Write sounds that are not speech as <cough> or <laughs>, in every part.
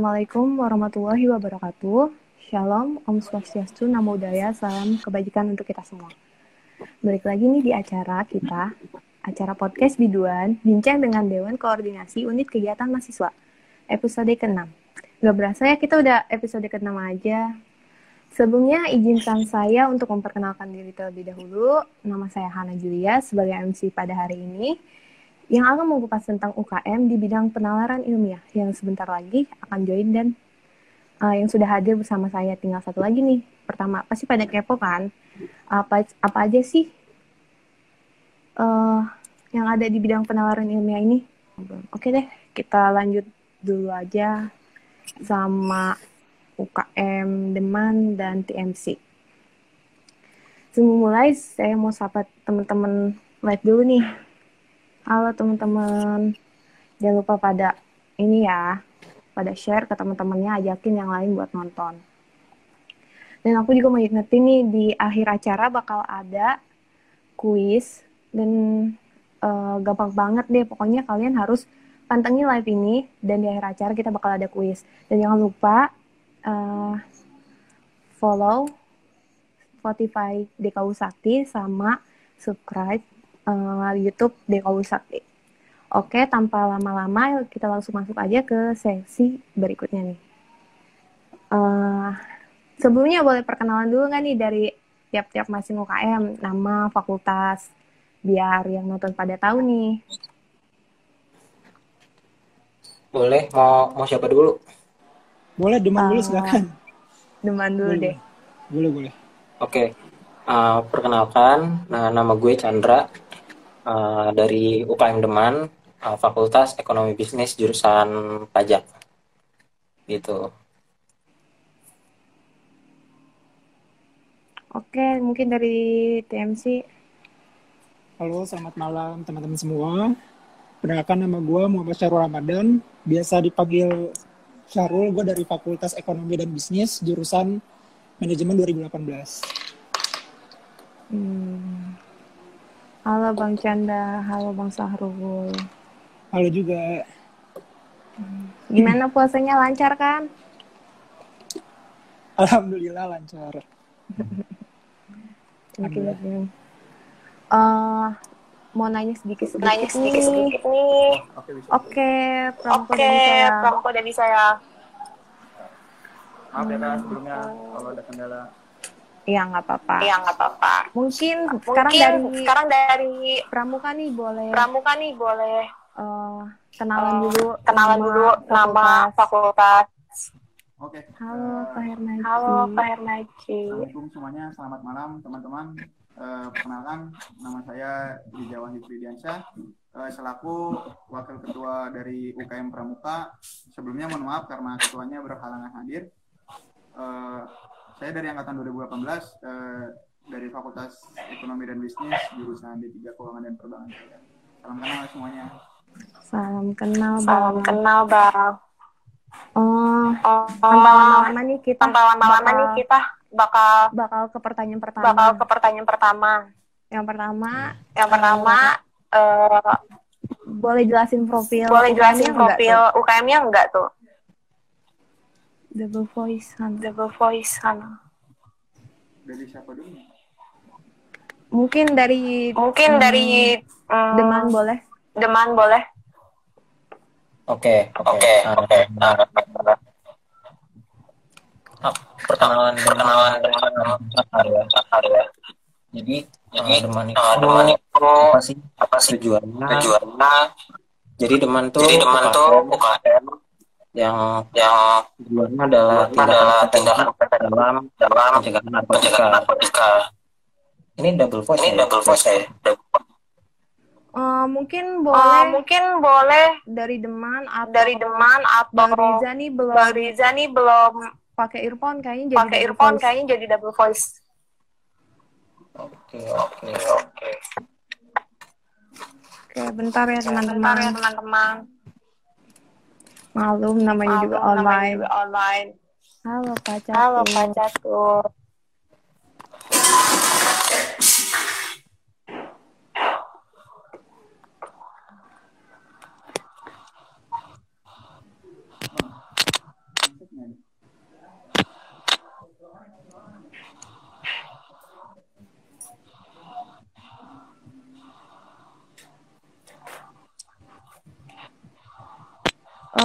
Assalamualaikum warahmatullahi wabarakatuh. Shalom, Om Swastiastu, Namo Buddhaya, salam kebajikan untuk kita semua. Balik lagi nih di acara kita, acara podcast biduan, bincang dengan Dewan Koordinasi Unit Kegiatan Mahasiswa, episode ke-6. Gak berasa ya kita udah episode ke-6 aja. Sebelumnya izinkan saya untuk memperkenalkan diri terlebih dahulu. Nama saya Hana Julia sebagai MC pada hari ini yang akan mengupas tentang UKM di bidang penalaran ilmiah yang sebentar lagi akan join dan uh, yang sudah hadir bersama saya tinggal satu lagi nih. Pertama, pasti pada kepo kan? Apa apa aja sih uh, yang ada di bidang penalaran ilmiah ini? Oke deh, kita lanjut dulu aja sama UKM Deman dan TMC. Sebelum mulai, saya mau sapa teman-teman live dulu nih. Halo teman-teman, jangan lupa pada ini ya, pada share ke teman-temannya, ajakin yang lain buat nonton. Dan aku juga mau ingetin nih, di akhir acara bakal ada kuis, dan uh, gampang banget deh, pokoknya kalian harus pantengin live ini, dan di akhir acara kita bakal ada kuis. Dan jangan lupa uh, follow Spotify DKU Sakti, sama subscribe uh, YouTube DKU Sakti. Oke, tanpa lama-lama kita langsung masuk aja ke sesi berikutnya nih. Uh, sebelumnya boleh perkenalan dulu nggak nih dari tiap-tiap masing UKM, nama, fakultas, biar yang nonton pada tahu nih. Boleh, mau mau siapa dulu? Boleh, Deman uh, dulu silakan. Deman dulu boleh. deh. Boleh, boleh. Oke, uh, perkenalkan, nah, nama gue Chandra uh, dari UKM Deman uh, Fakultas Ekonomi Bisnis jurusan pajak gitu Oke, mungkin dari TMC. Halo, selamat malam teman-teman semua. Perkenalkan nama gue Muhammad Syarul Ramadan, biasa dipanggil Syarul, gue dari Fakultas Ekonomi dan Bisnis, jurusan Manajemen 2018. Hmm. Halo Bang Canda, halo Bang Sahrul. Halo juga. Gimana puasanya lancar kan? Alhamdulillah lancar. <laughs> Oke, okay, uh, mau nanya sedikit sedikit nanya sedikit sedikit nih. Oke, okay, Pramko okay, dari saya. Pramko dari saya. Maaf ya sebelumnya kalau ada kendala. Iya nggak apa-apa. Iya nggak apa-apa. Mungkin, Mungkin sekarang dari sekarang dari Pramuka nih boleh. Pramuka nih boleh uh, kenalan uh, dulu kenalan nama dulu nama fakultas. Oke. Okay. Halo Pak Hernaji. Halo Pak Hernaji. Assalamualaikum semuanya, selamat malam teman-teman. Uh, perkenalkan, nama saya Jawa Hifridiansyah, uh, selaku Wakil Ketua dari UKM Pramuka. Sebelumnya mohon maaf karena ketuanya berhalangan hadir. Uh, saya dari angkatan 2018 uh, dari Fakultas Ekonomi dan Bisnis jurusan D3 Keuangan dan Perbankan. Salam kenal semuanya. Salam kenal, Bang. Salam kenal, Bang. Oh, oh tanpa lama-lama nih kita tanpa lama-lama nih kita bakal bakal ke pertanyaan pertama. Bakal ke pertanyaan pertama. Yang pertama, yang pertama uh, uh, boleh jelasin profil Boleh jelasin profil UKM-nya enggak tuh? Double voice Hana. Double voice Hana. Dari siapa dulu? Mungkin dari mungkin hmm, dari um, Deman boleh. Deman boleh. Oke, oke, oke. Perkenalan perkenalan dengan ya. Jadi, jadi deman itu, deman itu apa sih? Apa sih tujuannya? Tujuannya. Jadi deman tuh jadi deman tuh UKM yang yang tujuannya adalah tindakan tindakan dalam dalam pencegahan narkotika. Ini double voice. Ini ya? double voice ya. Uh, mungkin boleh uh, mungkin boleh dari Deman atau dari Deman atau Bang Riza nih belum Bang Riza nih belum pakai earphone kayaknya jadi pakai earphone voice. kayaknya jadi double voice. Oke oke oke. Oke bentar ya teman-teman. Bentar ya teman-teman. Malum namanya Malum, juga online. Namanya juga online. Halo Pak Catur. Halo Pak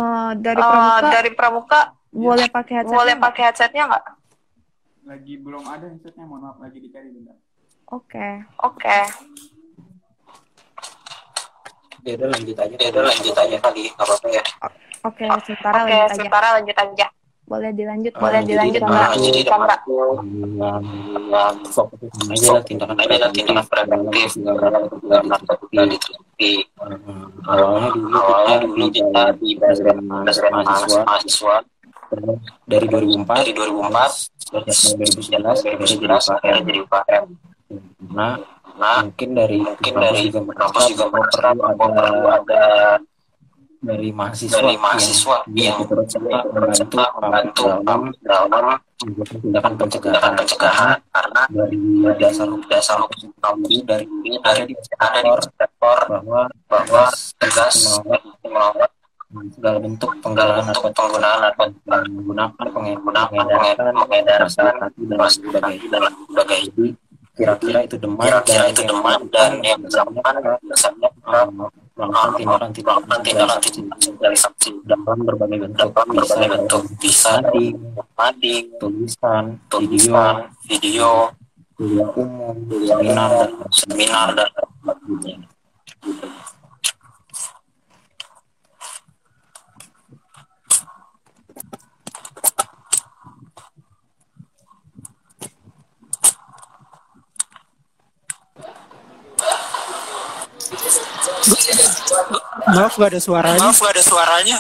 Catur. dari Eh, pramuka dari pramuka boleh pakai headset boleh pakai headsetnya nggak? Lagi belum ada headsetnya, mohon maaf lagi dicari bentar. oke Oke. Ya udah lanjut aja. Ya udah lanjut aja kali. Nggak apa-apa ya. oke sementara Oke, lanjut aja sementara lanjut aja. Boleh dilanjut Boleh jadi dilanjut, aku- Jadi Mbak. yang fokus aja lah tindakan aja lah tindakan preventif dalam narkotika diteliti awalnya dulu awalnya dulu kita di bagian mahasiswa mahasiswa dari 2004 dari 2004 dari 2011 2011 akhirnya jadi UKM nah nah mungkin dari mungkin dari kampus juga merasa perlu ada dari mahasiswa dari mahasiswa yang, yang membantu membantu dalam tindakan pencegahan pencegahan karena dari dasar dasar hukum kami dari ini ada di ada di sektor bahwa bahwa tegas melawan segala bentuk penggunaan atau penggunaan atau menggunakan penggunaan mengedarkan dan sebagainya. dan sebagainya. Jadi kira-kira itu demam kira-kira itu demam dan yang bersangkutan bersangkutan melakukan tindakan tindakan tindakan dari saksi dalam berbagai bentuk berbagai bentuk bisa mading mading tulisan tulisan video kuliah umum seminar dan seminar dan sebagainya Maaf gak ada suaranya. maaf gak ada suaranya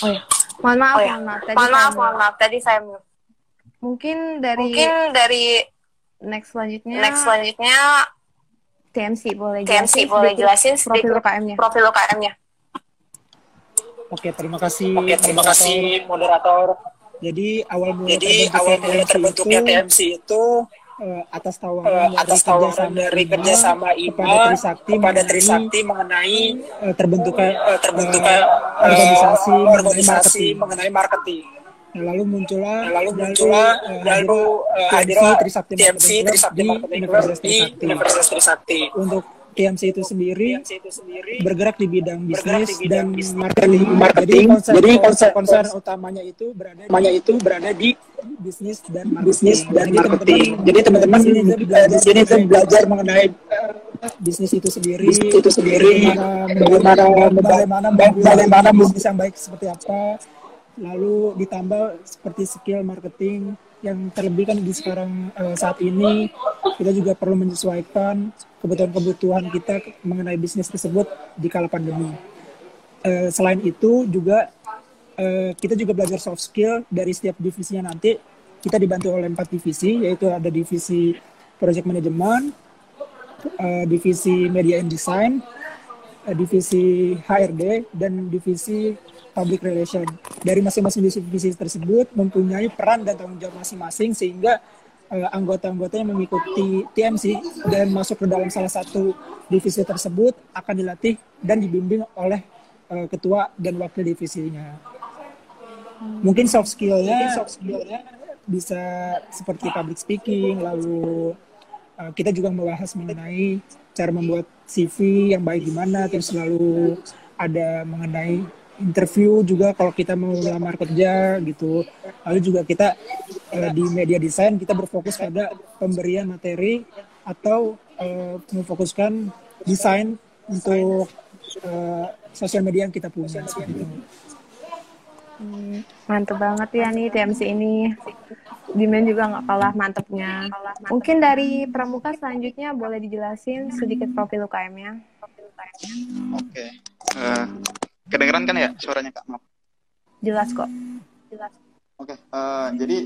oh ya mohon maaf Oh ya. mohon maaf tadi Mohon saya maaf, mohon maaf. Tadi saya mute. mungkin dari Mungkin dari next selanjutnya next selanjutnya TMC boleh TMC jelasin boleh sedikit jelasin profil UKM-nya profil UKM-nya. Oke, terima kasih. Oke, terima moderator. kasih moderator. Jadi awal mula Jadi terbentuknya awal mula TMC terbentuknya itu, TMC itu eh, atas tawaran atas tawaran dari kerjasama kepada IMA Trisakti kepada mengenai, Trisakti mengenai eh, terbentuknya eh, terbentuknya eh, organisasi mengenai organisasi marketing. mengenai marketing. Nah, lalu muncullah Nah, lalu muncullah lalu TMC hadirlah Trisakti TMC Trisakti di Marketing Club Universitas di Trisakti. Universitas Trisakti. Untuk TMC itu sendiri TMC itu sendiri bergerak di bidang bisnis di bidang dan bisnis marketing. marketing. Jadi konser, Jadi konser, konser- konser konser- utamanya itu berada di Namanya itu berada di bisnis dan marketing. bisnis dan Jadi marketing. teman-teman Jadi teman-teman di sini belajar sini belajar mengenai bisnis itu sendiri, bisnis itu sendiri, bagaimana bagaimana bagaimana bisnis yang baik seperti apa, lalu ditambah seperti skill marketing yang terlebih kan di sekarang eh, saat ini kita juga perlu menyesuaikan kebutuhan-kebutuhan kita mengenai bisnis tersebut di kala pandemi. Eh, selain itu juga eh, kita juga belajar soft skill dari setiap divisinya nanti kita dibantu oleh empat divisi yaitu ada divisi project management, eh, divisi media and design, eh, divisi HRD dan divisi public relation. Dari masing-masing divisi tersebut mempunyai peran dan tanggung jawab masing-masing sehingga eh, anggota-anggotanya mengikuti TMC dan masuk ke dalam salah satu divisi tersebut akan dilatih dan dibimbing oleh eh, ketua dan wakil divisinya. Mungkin soft skill-nya soft skill-nya bisa seperti public speaking, lalu uh, kita juga membahas mengenai cara membuat CV yang baik gimana, terus lalu ada mengenai interview juga kalau kita mau melamar kerja gitu. Lalu juga kita uh, di media design kita berfokus pada pemberian materi atau uh, memfokuskan desain untuk uh, sosial media yang kita punya seperti itu. Hmm, mantep banget ya nih TMC ini. Dimen juga nggak kalah mantepnya. Mungkin dari pramuka selanjutnya boleh dijelasin sedikit profil UKM-nya. Oke. Eh, kedengeran kan ya suaranya Kak? Maaf. Jelas kok. Oke. eh, jadi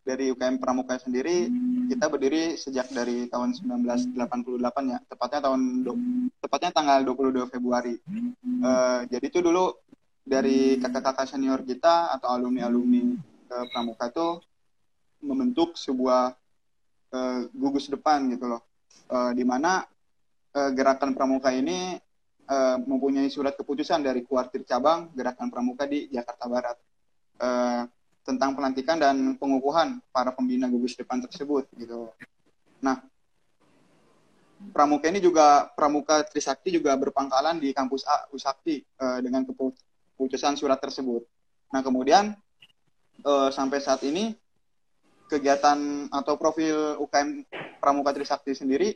dari UKM Pramuka sendiri kita berdiri sejak dari tahun 1988 ya, tepatnya tahun do- tepatnya tanggal 22 Februari. Eh, jadi itu dulu dari kakak-kakak senior kita atau alumni-alumni eh, Pramuka itu membentuk sebuah eh, gugus depan gitu loh. Eh, di mana eh, gerakan Pramuka ini eh, mempunyai surat keputusan dari kuartir cabang Gerakan Pramuka di Jakarta Barat eh, tentang pelantikan dan pengukuhan para pembina gugus depan tersebut gitu. Nah, Pramuka ini juga Pramuka Trisakti juga berpangkalan di kampus A Usakti eh, dengan kepu- keputusan surat tersebut. Nah kemudian eh, sampai saat ini kegiatan atau profil UKM Pramuka Trisakti sendiri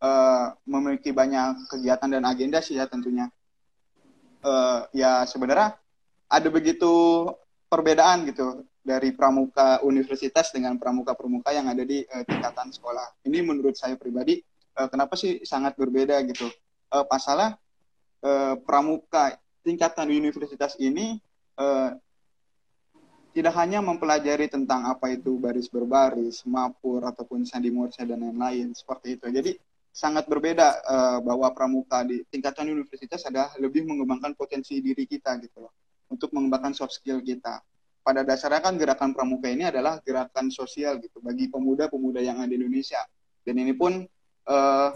eh, memiliki banyak kegiatan dan agenda sih ya tentunya. Eh, ya sebenarnya ada begitu perbedaan gitu dari pramuka universitas dengan pramuka-pramuka yang ada di eh, tingkatan sekolah. Ini menurut saya pribadi eh, kenapa sih sangat berbeda gitu. Eh, pasalah eh, pramuka tingkatan universitas ini eh, tidak hanya mempelajari tentang apa itu baris berbaris, mapur ataupun sandi morse dan lain-lain seperti itu. Jadi sangat berbeda eh, bahwa pramuka di tingkatan universitas adalah lebih mengembangkan potensi diri kita gitu loh untuk mengembangkan soft skill kita. Pada dasarnya kan gerakan pramuka ini adalah gerakan sosial gitu bagi pemuda-pemuda yang ada di Indonesia. Dan ini pun eh,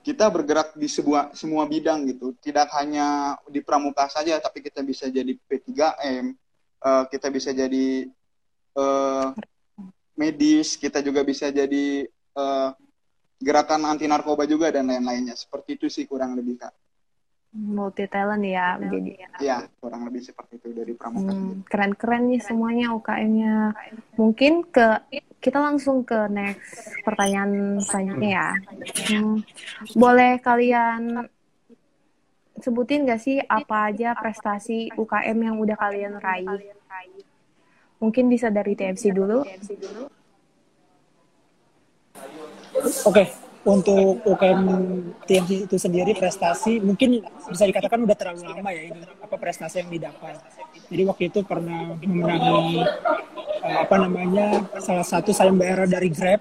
kita bergerak di sebuah semua bidang gitu. Tidak hanya di pramuka saja, tapi kita bisa jadi P3M, eh, kita bisa jadi eh, medis, kita juga bisa jadi eh, gerakan anti narkoba juga dan lain-lainnya. Seperti itu sih kurang lebih kak. multi talent ya jadi Ya kurang lebih seperti itu dari pramuka. Hmm, keren-keren nih semuanya UKM-nya. Mungkin ke kita langsung ke next pertanyaan selanjutnya ya. Hmm, boleh kalian sebutin gak sih apa aja prestasi UKM yang udah kalian raih? Mungkin bisa dari TMC dulu. Oke, untuk UKM TMC itu sendiri prestasi mungkin bisa dikatakan udah terlalu lama ya ini apa prestasi yang didapat. Jadi waktu itu pernah memenangi eh, apa namanya salah satu sayembara dari Grab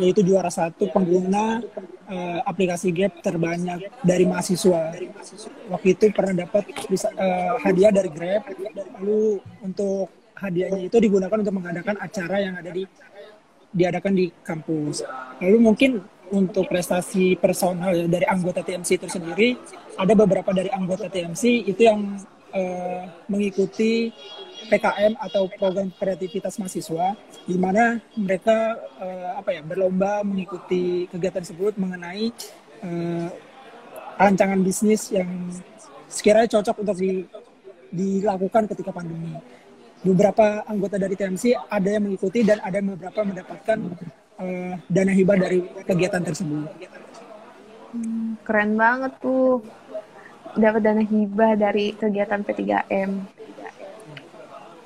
yaitu juara satu pengguna eh, aplikasi Grab terbanyak dari mahasiswa. Waktu itu pernah dapat eh, hadiah dari Grab. Lalu untuk hadiahnya itu digunakan untuk mengadakan acara yang ada di diadakan di kampus. Lalu mungkin untuk prestasi personal dari anggota TMC itu sendiri, ada beberapa dari anggota TMC itu yang eh, mengikuti PKM atau program kreativitas mahasiswa, di mana mereka eh, apa ya berlomba mengikuti kegiatan tersebut mengenai eh, rancangan bisnis yang sekiranya cocok untuk di- dilakukan ketika pandemi beberapa anggota dari TMC ada yang mengikuti dan ada beberapa mendapatkan eh, dana hibah dari kegiatan tersebut. Keren banget tuh. Dapat dana hibah dari kegiatan P3M.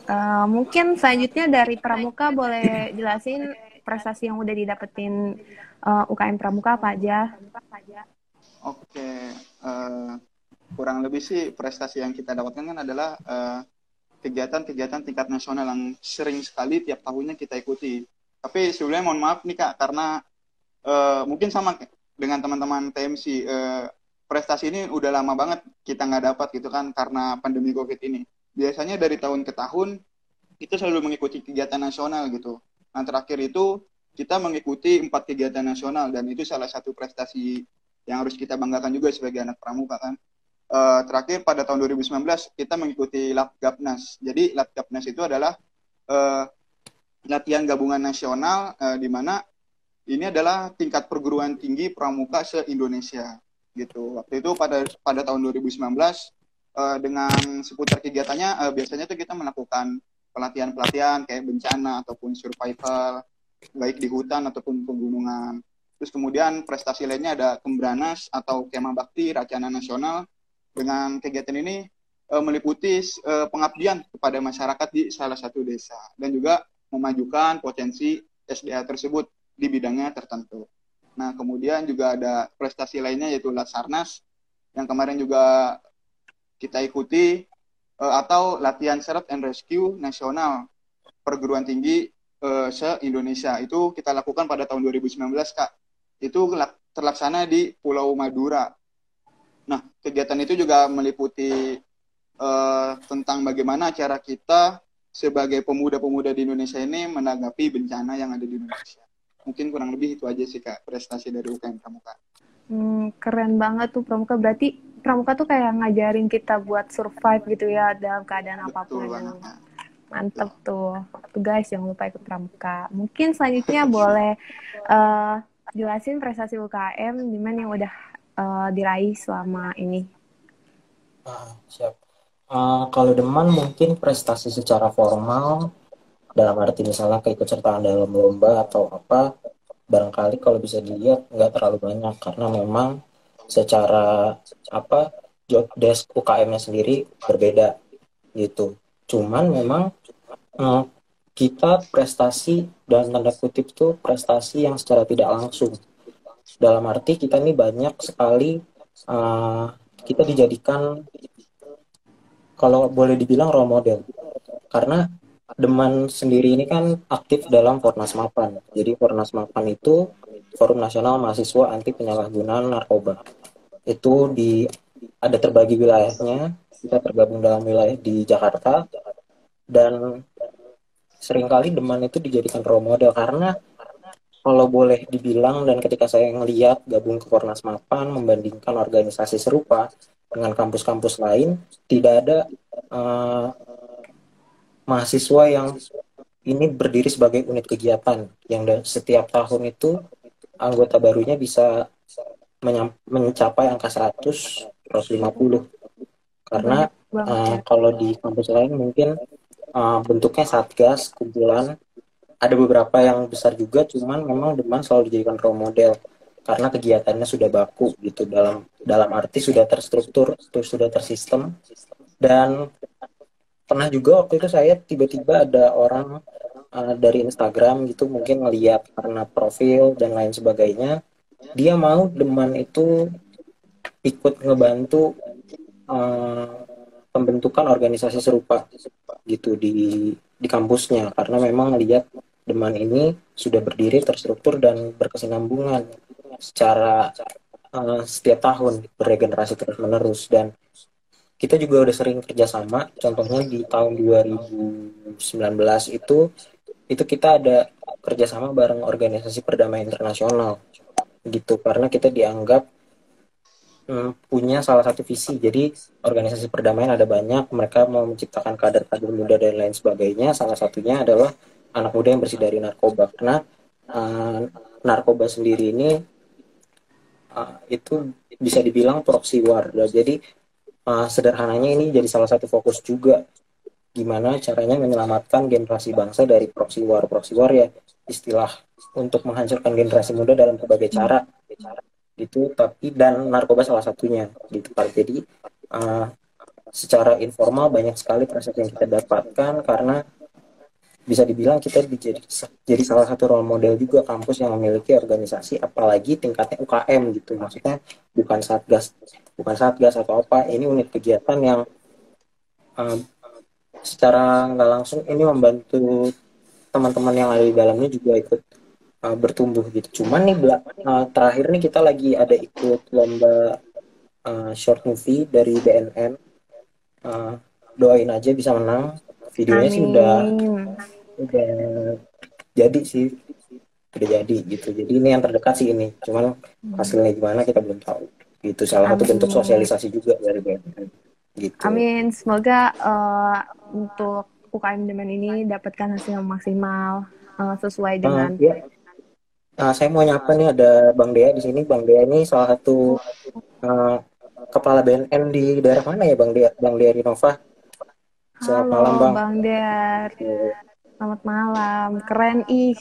Eh, mungkin selanjutnya dari Pramuka boleh jelasin prestasi yang udah didapetin eh, UKM Pramuka apa aja? Oke, eh, kurang lebih sih prestasi yang kita dapatkan kan adalah eh, kegiatan-kegiatan tingkat nasional yang sering sekali tiap tahunnya kita ikuti. Tapi sebelumnya mohon maaf nih kak, karena eh, mungkin sama dengan teman-teman TMC, eh, prestasi ini udah lama banget kita nggak dapat gitu kan karena pandemi COVID ini. Biasanya dari tahun ke tahun kita selalu mengikuti kegiatan nasional gitu. Nah terakhir itu kita mengikuti empat kegiatan nasional dan itu salah satu prestasi yang harus kita banggakan juga sebagai anak pramuka kan. Eh, terakhir pada tahun 2019 kita mengikuti Lapgapnas. Jadi Lapgapnas itu adalah eh, latihan gabungan nasional eh, di mana ini adalah tingkat perguruan tinggi pramuka se-Indonesia gitu. Waktu itu pada pada tahun 2019 eh, dengan seputar kegiatannya eh, biasanya tuh kita melakukan pelatihan-pelatihan kayak bencana ataupun survival baik di hutan ataupun pegunungan. Terus kemudian prestasi lainnya ada Kembranas atau Kemah Bakti Racana Nasional. Dengan kegiatan ini eh, meliputi eh, pengabdian kepada masyarakat di salah satu desa dan juga memajukan potensi SDA tersebut di bidangnya tertentu. Nah, kemudian juga ada prestasi lainnya yaitu Lasarnas yang kemarin juga kita ikuti eh, atau latihan search and rescue nasional perguruan tinggi eh, se-Indonesia. Itu kita lakukan pada tahun 2019, Kak. Itu terlaksana di Pulau Madura. Nah, kegiatan itu juga meliputi eh, tentang bagaimana cara kita sebagai pemuda-pemuda di Indonesia ini menanggapi bencana yang ada di Indonesia. Mungkin kurang lebih itu aja sih Kak prestasi dari UKM Pramuka. Hmm, keren banget tuh Pramuka. Berarti Pramuka tuh kayak ngajarin kita buat survive gitu ya dalam keadaan apa pun. Betul banget. Kak. Mantep tuh. Tuh guys, jangan lupa ikut Pramuka. Mungkin selanjutnya boleh eh, jelasin prestasi UKM di mana yang udah eh, diraih selama ini. Ah, siap. Uh, kalau Deman mungkin prestasi secara formal dalam arti misalnya keikutsertaan dalam lomba atau apa barangkali kalau bisa dilihat nggak terlalu banyak karena memang secara apa job desk UKM-nya sendiri berbeda gitu. Cuman memang uh, kita prestasi dan tanda kutip tuh prestasi yang secara tidak langsung. Dalam arti kita ini banyak sekali uh, kita dijadikan kalau boleh dibilang role model karena Deman sendiri ini kan aktif dalam Fornas Mapan. Jadi Fornas Mapan itu Forum Nasional Mahasiswa Anti Penyalahgunaan Narkoba. Itu di ada terbagi wilayahnya. Kita tergabung dalam wilayah di Jakarta dan sering kali Deman itu dijadikan role model karena kalau boleh dibilang dan ketika saya ngeliat gabung ke Fornas Mapan membandingkan organisasi serupa dengan kampus-kampus lain tidak ada uh, mahasiswa yang ini berdiri sebagai unit kegiatan yang setiap tahun itu anggota barunya bisa mencapai angka 100 150 karena uh, kalau di kampus lain mungkin uh, bentuknya satgas kumpulan ada beberapa yang besar juga cuman memang Deman selalu dijadikan role model karena kegiatannya sudah baku gitu. Dalam dalam arti sudah terstruktur sudah tersistem. Dan pernah juga waktu itu saya tiba-tiba ada orang uh, dari Instagram gitu mungkin ngeliat karena profil dan lain sebagainya. Dia mau deman itu ikut ngebantu uh, pembentukan organisasi serupa gitu di di kampusnya. Karena memang lihat deman ini sudah berdiri terstruktur dan berkesinambungan secara uh, setiap tahun beregenerasi terus menerus dan kita juga udah sering kerjasama. Contohnya di tahun 2019 itu itu kita ada kerjasama bareng organisasi perdamaian internasional gitu. Karena kita dianggap hmm, punya salah satu visi. Jadi organisasi perdamaian ada banyak mereka mau menciptakan kader-kader muda dan lain sebagainya. Salah satunya adalah anak muda yang bersih dari narkoba. Karena uh, narkoba sendiri ini uh, itu bisa dibilang proxy war. Jadi uh, sederhananya ini jadi salah satu fokus juga. Gimana caranya menyelamatkan generasi bangsa dari proxy war. Proxy war ya istilah untuk menghancurkan generasi muda dalam berbagai cara. Gitu tapi dan narkoba salah satunya gitu jadi uh, secara informal banyak sekali proses yang kita dapatkan karena bisa dibilang kita jadi jadi salah satu role model juga kampus yang memiliki organisasi apalagi tingkatnya UKM gitu. Maksudnya bukan satgas bukan satgas atau apa. Ini unit kegiatan yang um, secara nggak langsung ini membantu teman-teman yang ada di dalamnya juga ikut uh, bertumbuh gitu. Cuman nih uh, terakhir nih kita lagi ada ikut lomba uh, short movie dari BNN uh, doain aja bisa menang. Videonya Amin. sih udah udah jadi sih udah jadi gitu jadi ini yang terdekat sih ini cuman hasilnya gimana kita belum tahu gitu salah Amin. satu bentuk sosialisasi juga dari BNN gitu Amin semoga uh, untuk UKM Demen ini dapatkan hasil yang maksimal uh, sesuai dengan uh, ya. Nah, saya mau nyapa nih ada Bang Dea di sini. Bang Dea ini salah satu uh, kepala BNN di daerah mana ya Bang Dea? Bang Dea Rinova. Selamat Halo, malam Bang. Bang Dea. Selamat malam. Keren ih.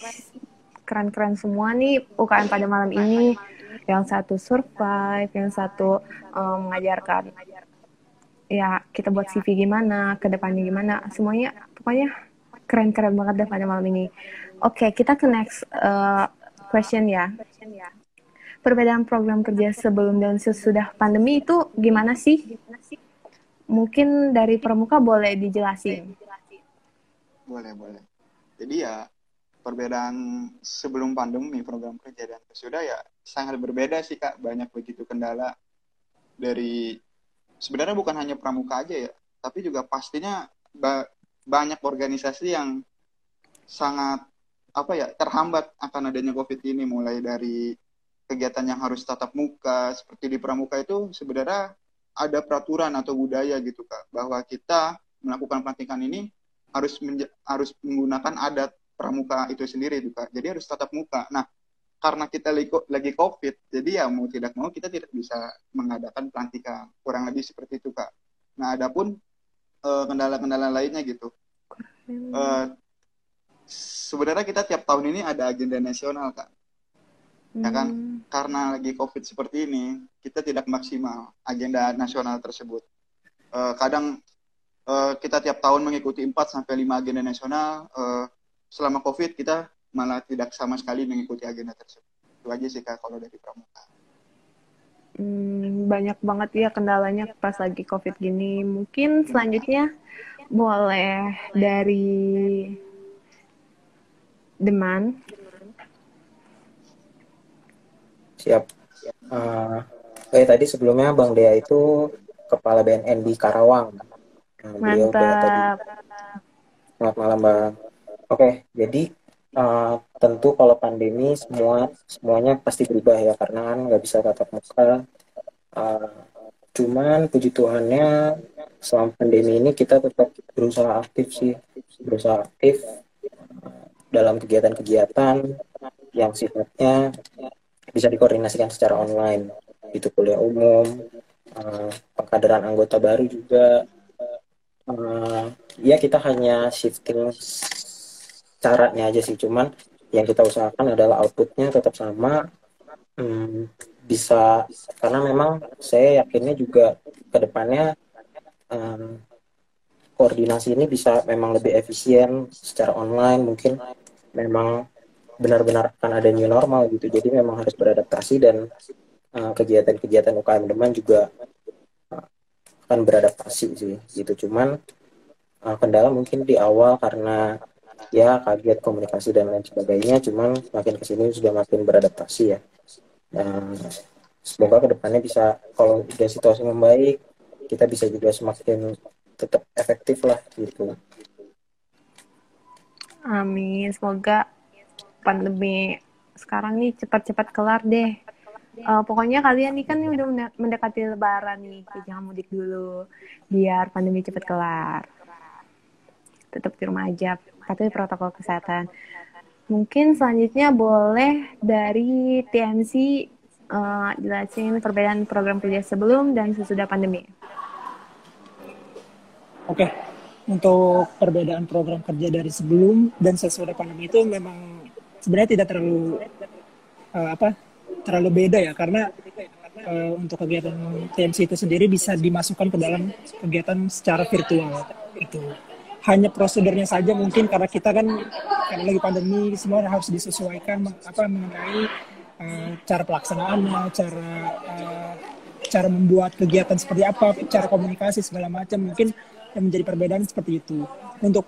Keren-keren semua nih UKM pada malam ini. Yang satu survive, yang satu um, mengajarkan ya kita buat CV gimana, ke depannya gimana. Semuanya pokoknya keren-keren banget deh pada malam ini. Oke, okay, kita ke next uh, question ya. Perbedaan program kerja sebelum dan sesudah pandemi itu gimana sih? Mungkin dari Pramuka boleh dijelasin. Boleh, boleh. Jadi ya perbedaan sebelum pandemi program kerja dan sesudah ya sangat berbeda sih Kak. Banyak begitu kendala dari sebenarnya bukan hanya Pramuka aja ya, tapi juga pastinya ba banyak organisasi yang sangat apa ya terhambat akan adanya COVID ini mulai dari kegiatan yang harus tatap muka seperti di pramuka itu sebenarnya ada peraturan atau budaya gitu kak bahwa kita melakukan pelantikan ini harus harus menggunakan adat pramuka itu sendiri juga jadi harus tatap muka nah karena kita lagi covid jadi ya mau tidak mau kita tidak bisa mengadakan pelantikan kurang lebih seperti itu kak Nah, adapun eh, kendala-kendala lainnya gitu. Eh, sebenarnya kita tiap tahun ini ada agenda nasional, Kak. Ya kan? Hmm. Karena lagi COVID seperti ini, kita tidak maksimal agenda nasional tersebut. Eh, kadang eh, kita tiap tahun mengikuti 4 sampai 5 agenda nasional, eh, selama COVID kita malah tidak sama sekali mengikuti agenda tersebut. Itu aja sih Kak kalau dari pramuka. Hmm, banyak banget ya kendalanya pas lagi COVID gini. Mungkin selanjutnya boleh dari Deman. Siap. Uh, eh tadi sebelumnya Bang Dea itu kepala BNN di Karawang. Mantap. Selamat malam Bang. Oke, jadi uh, tentu kalau pandemi semua semuanya pasti berubah ya karena kan nggak bisa tatap muka. Uh, cuman puji Tuhannya selama pandemi ini kita tetap berusaha aktif sih, berusaha aktif uh, dalam kegiatan-kegiatan yang sifatnya bisa dikoordinasikan secara online. Itu kuliah umum, uh, pengkaderan anggota baru juga. Uh, ya kita hanya shifting caranya aja sih. Cuman yang kita usahakan adalah outputnya tetap sama. Hmm, bisa karena memang saya yakinnya juga ke depannya um, koordinasi ini bisa memang lebih efisien secara online. Mungkin memang benar-benar akan ada new normal gitu. Jadi memang harus beradaptasi dan uh, kegiatan-kegiatan UKM Deman juga uh, akan beradaptasi sih gitu cuman uh, kendala mungkin di awal karena ya kaget komunikasi dan lain sebagainya cuman makin ke sini sudah makin beradaptasi ya dan semoga ke depannya bisa kalau udah situasi membaik kita bisa juga semakin tetap efektif lah gitu Amin. Semoga pandemi sekarang nih cepat-cepat kelar deh. Eh, pokoknya kalian nih kan nih udah mende- mendekati lebaran nih, jangan mudik dulu biar pandemi cepat kelar. Tetap di rumah aja, patuhi protokol kesehatan. Mungkin selanjutnya boleh dari TMC eh, jelasin perbedaan program kerja sebelum dan sesudah pandemi. Oke, untuk perbedaan program kerja dari sebelum dan sesudah pandemi itu memang sebenarnya tidak terlalu eh, apa terlalu beda ya karena eh, untuk kegiatan TMC itu sendiri bisa dimasukkan ke dalam kegiatan secara virtual itu hanya prosedurnya saja mungkin karena kita kan karena lagi pandemi semua harus disesuaikan apa mengenai eh, cara pelaksanaannya cara eh, cara membuat kegiatan seperti apa cara komunikasi segala macam mungkin yang menjadi perbedaan seperti itu. Untuk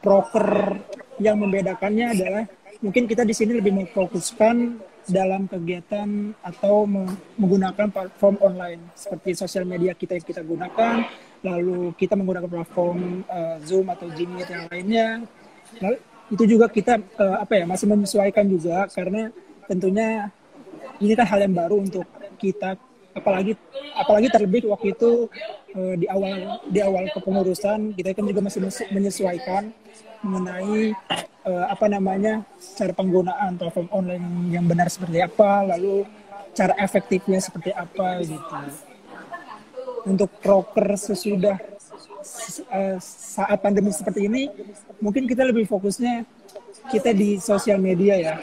proker yang membedakannya adalah mungkin kita di sini lebih memfokuskan dalam kegiatan atau me- menggunakan platform online. Seperti sosial media kita yang kita gunakan, lalu kita menggunakan platform eh, Zoom atau Jimmy yang lainnya. Lalu itu juga kita eh, apa ya masih menyesuaikan juga karena tentunya ini kan hal yang baru untuk kita. Apalagi apalagi terlebih waktu itu eh, di awal di awal kepengurusan kita kan juga masih menyesu- menyesuaikan mengenai eh, apa namanya cara penggunaan platform online yang benar seperti apa lalu cara efektifnya seperti apa gitu untuk proker sesudah eh, saat pandemi seperti ini mungkin kita lebih fokusnya kita di sosial media ya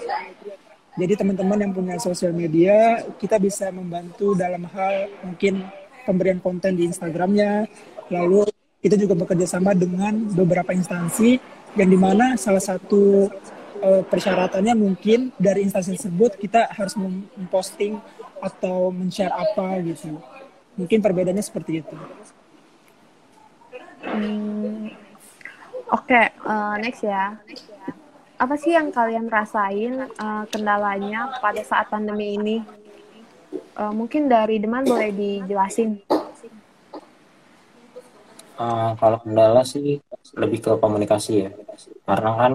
jadi teman-teman yang punya sosial media, kita bisa membantu dalam hal mungkin pemberian konten di Instagramnya. Lalu kita juga bekerja sama dengan beberapa instansi yang di mana salah satu eh, persyaratannya mungkin dari instansi tersebut kita harus mem- memposting atau men-share apa gitu. Mungkin perbedaannya seperti itu. Hmm, Oke, eh, next ya. Apa sih yang kalian rasain eh, kendalanya pada saat pandemi ini? Eh, mungkin dari Deman boleh dijelasin uh, kalau kendala sih lebih ke komunikasi ya. Karena kan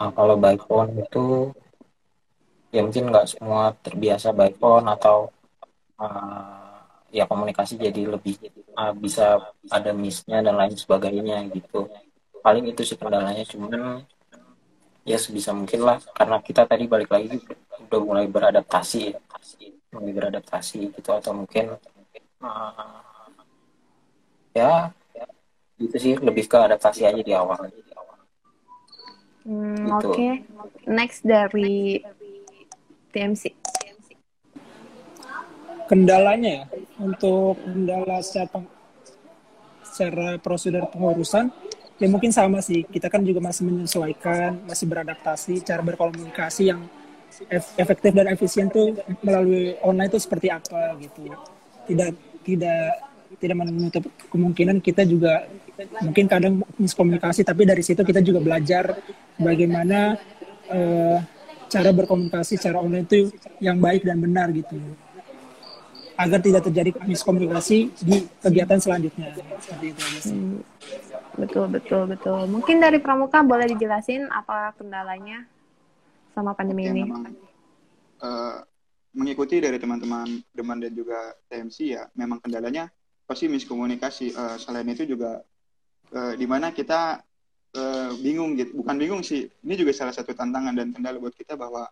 uh, kalau by phone itu ya mungkin nggak semua terbiasa by phone atau uh, ya komunikasi jadi lebih uh, bisa ada missnya dan lain sebagainya gitu. Paling itu sih kendalanya cuman ya sebisa mungkin lah. Karena kita tadi balik lagi udah mulai beradaptasi ya. Mulai beradaptasi gitu atau mungkin uh, ya itu sih lebih ke adaptasi aja di awal Hmm, Gitu. Oke, next dari TMC. kendalanya ya untuk kendala secara peng- secara prosedur pengurusan ya mungkin sama sih kita kan juga masih menyesuaikan masih beradaptasi cara berkomunikasi yang ef- efektif dan efisien tuh melalui online itu seperti apa gitu tidak tidak tidak menutup kemungkinan kita juga mungkin kadang miskomunikasi tapi dari situ kita juga belajar bagaimana eh, cara berkomunikasi secara online itu yang baik dan benar gitu agar tidak terjadi miskomunikasi di kegiatan selanjutnya seperti itu aja sih. Hmm, betul, betul, betul. Mungkin dari Pramuka boleh dijelasin apa kendalanya sama pandemi ini? memang eh, mengikuti dari teman-teman Deman dan juga TMC ya, memang kendalanya pasti miskomunikasi. Eh, selain itu juga eh, di mana kita eh, bingung gitu, bukan bingung sih. Ini juga salah satu tantangan dan kendala buat kita bahwa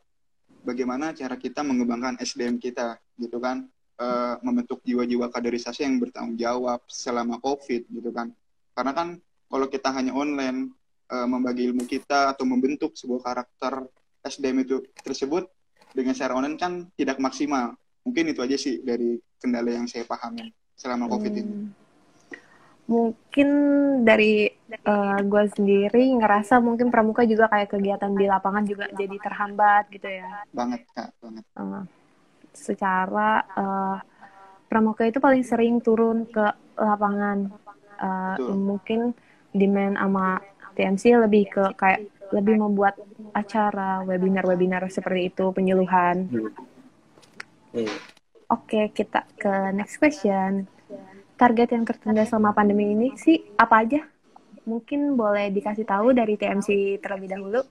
bagaimana cara kita mengembangkan SDM kita gitu kan, Eh, membentuk jiwa-jiwa kaderisasi yang bertanggung jawab selama COVID gitu kan. Karena kan kalau kita hanya online eh, membagi ilmu kita atau membentuk sebuah karakter SDM itu tersebut dengan secara online kan tidak maksimal. Mungkin itu aja sih dari kendala yang saya pahami selama COVID ini. Hmm. Mungkin dari gue sendiri ngerasa mungkin Pramuka juga kayak kegiatan di lapangan juga jadi terhambat gitu ya. Banget kak, banget. Eh, secara eh, Pramuka itu paling sering turun ke lapangan. Eh, Betul. mungkin demand sama TMC lebih ke kayak lebih membuat acara, webinar-webinar seperti itu, penyuluhan. Hmm. Oke, kita ke next question. Target yang tertunda selama pandemi ini sih apa aja? Mungkin boleh dikasih tahu dari TMC terlebih dahulu.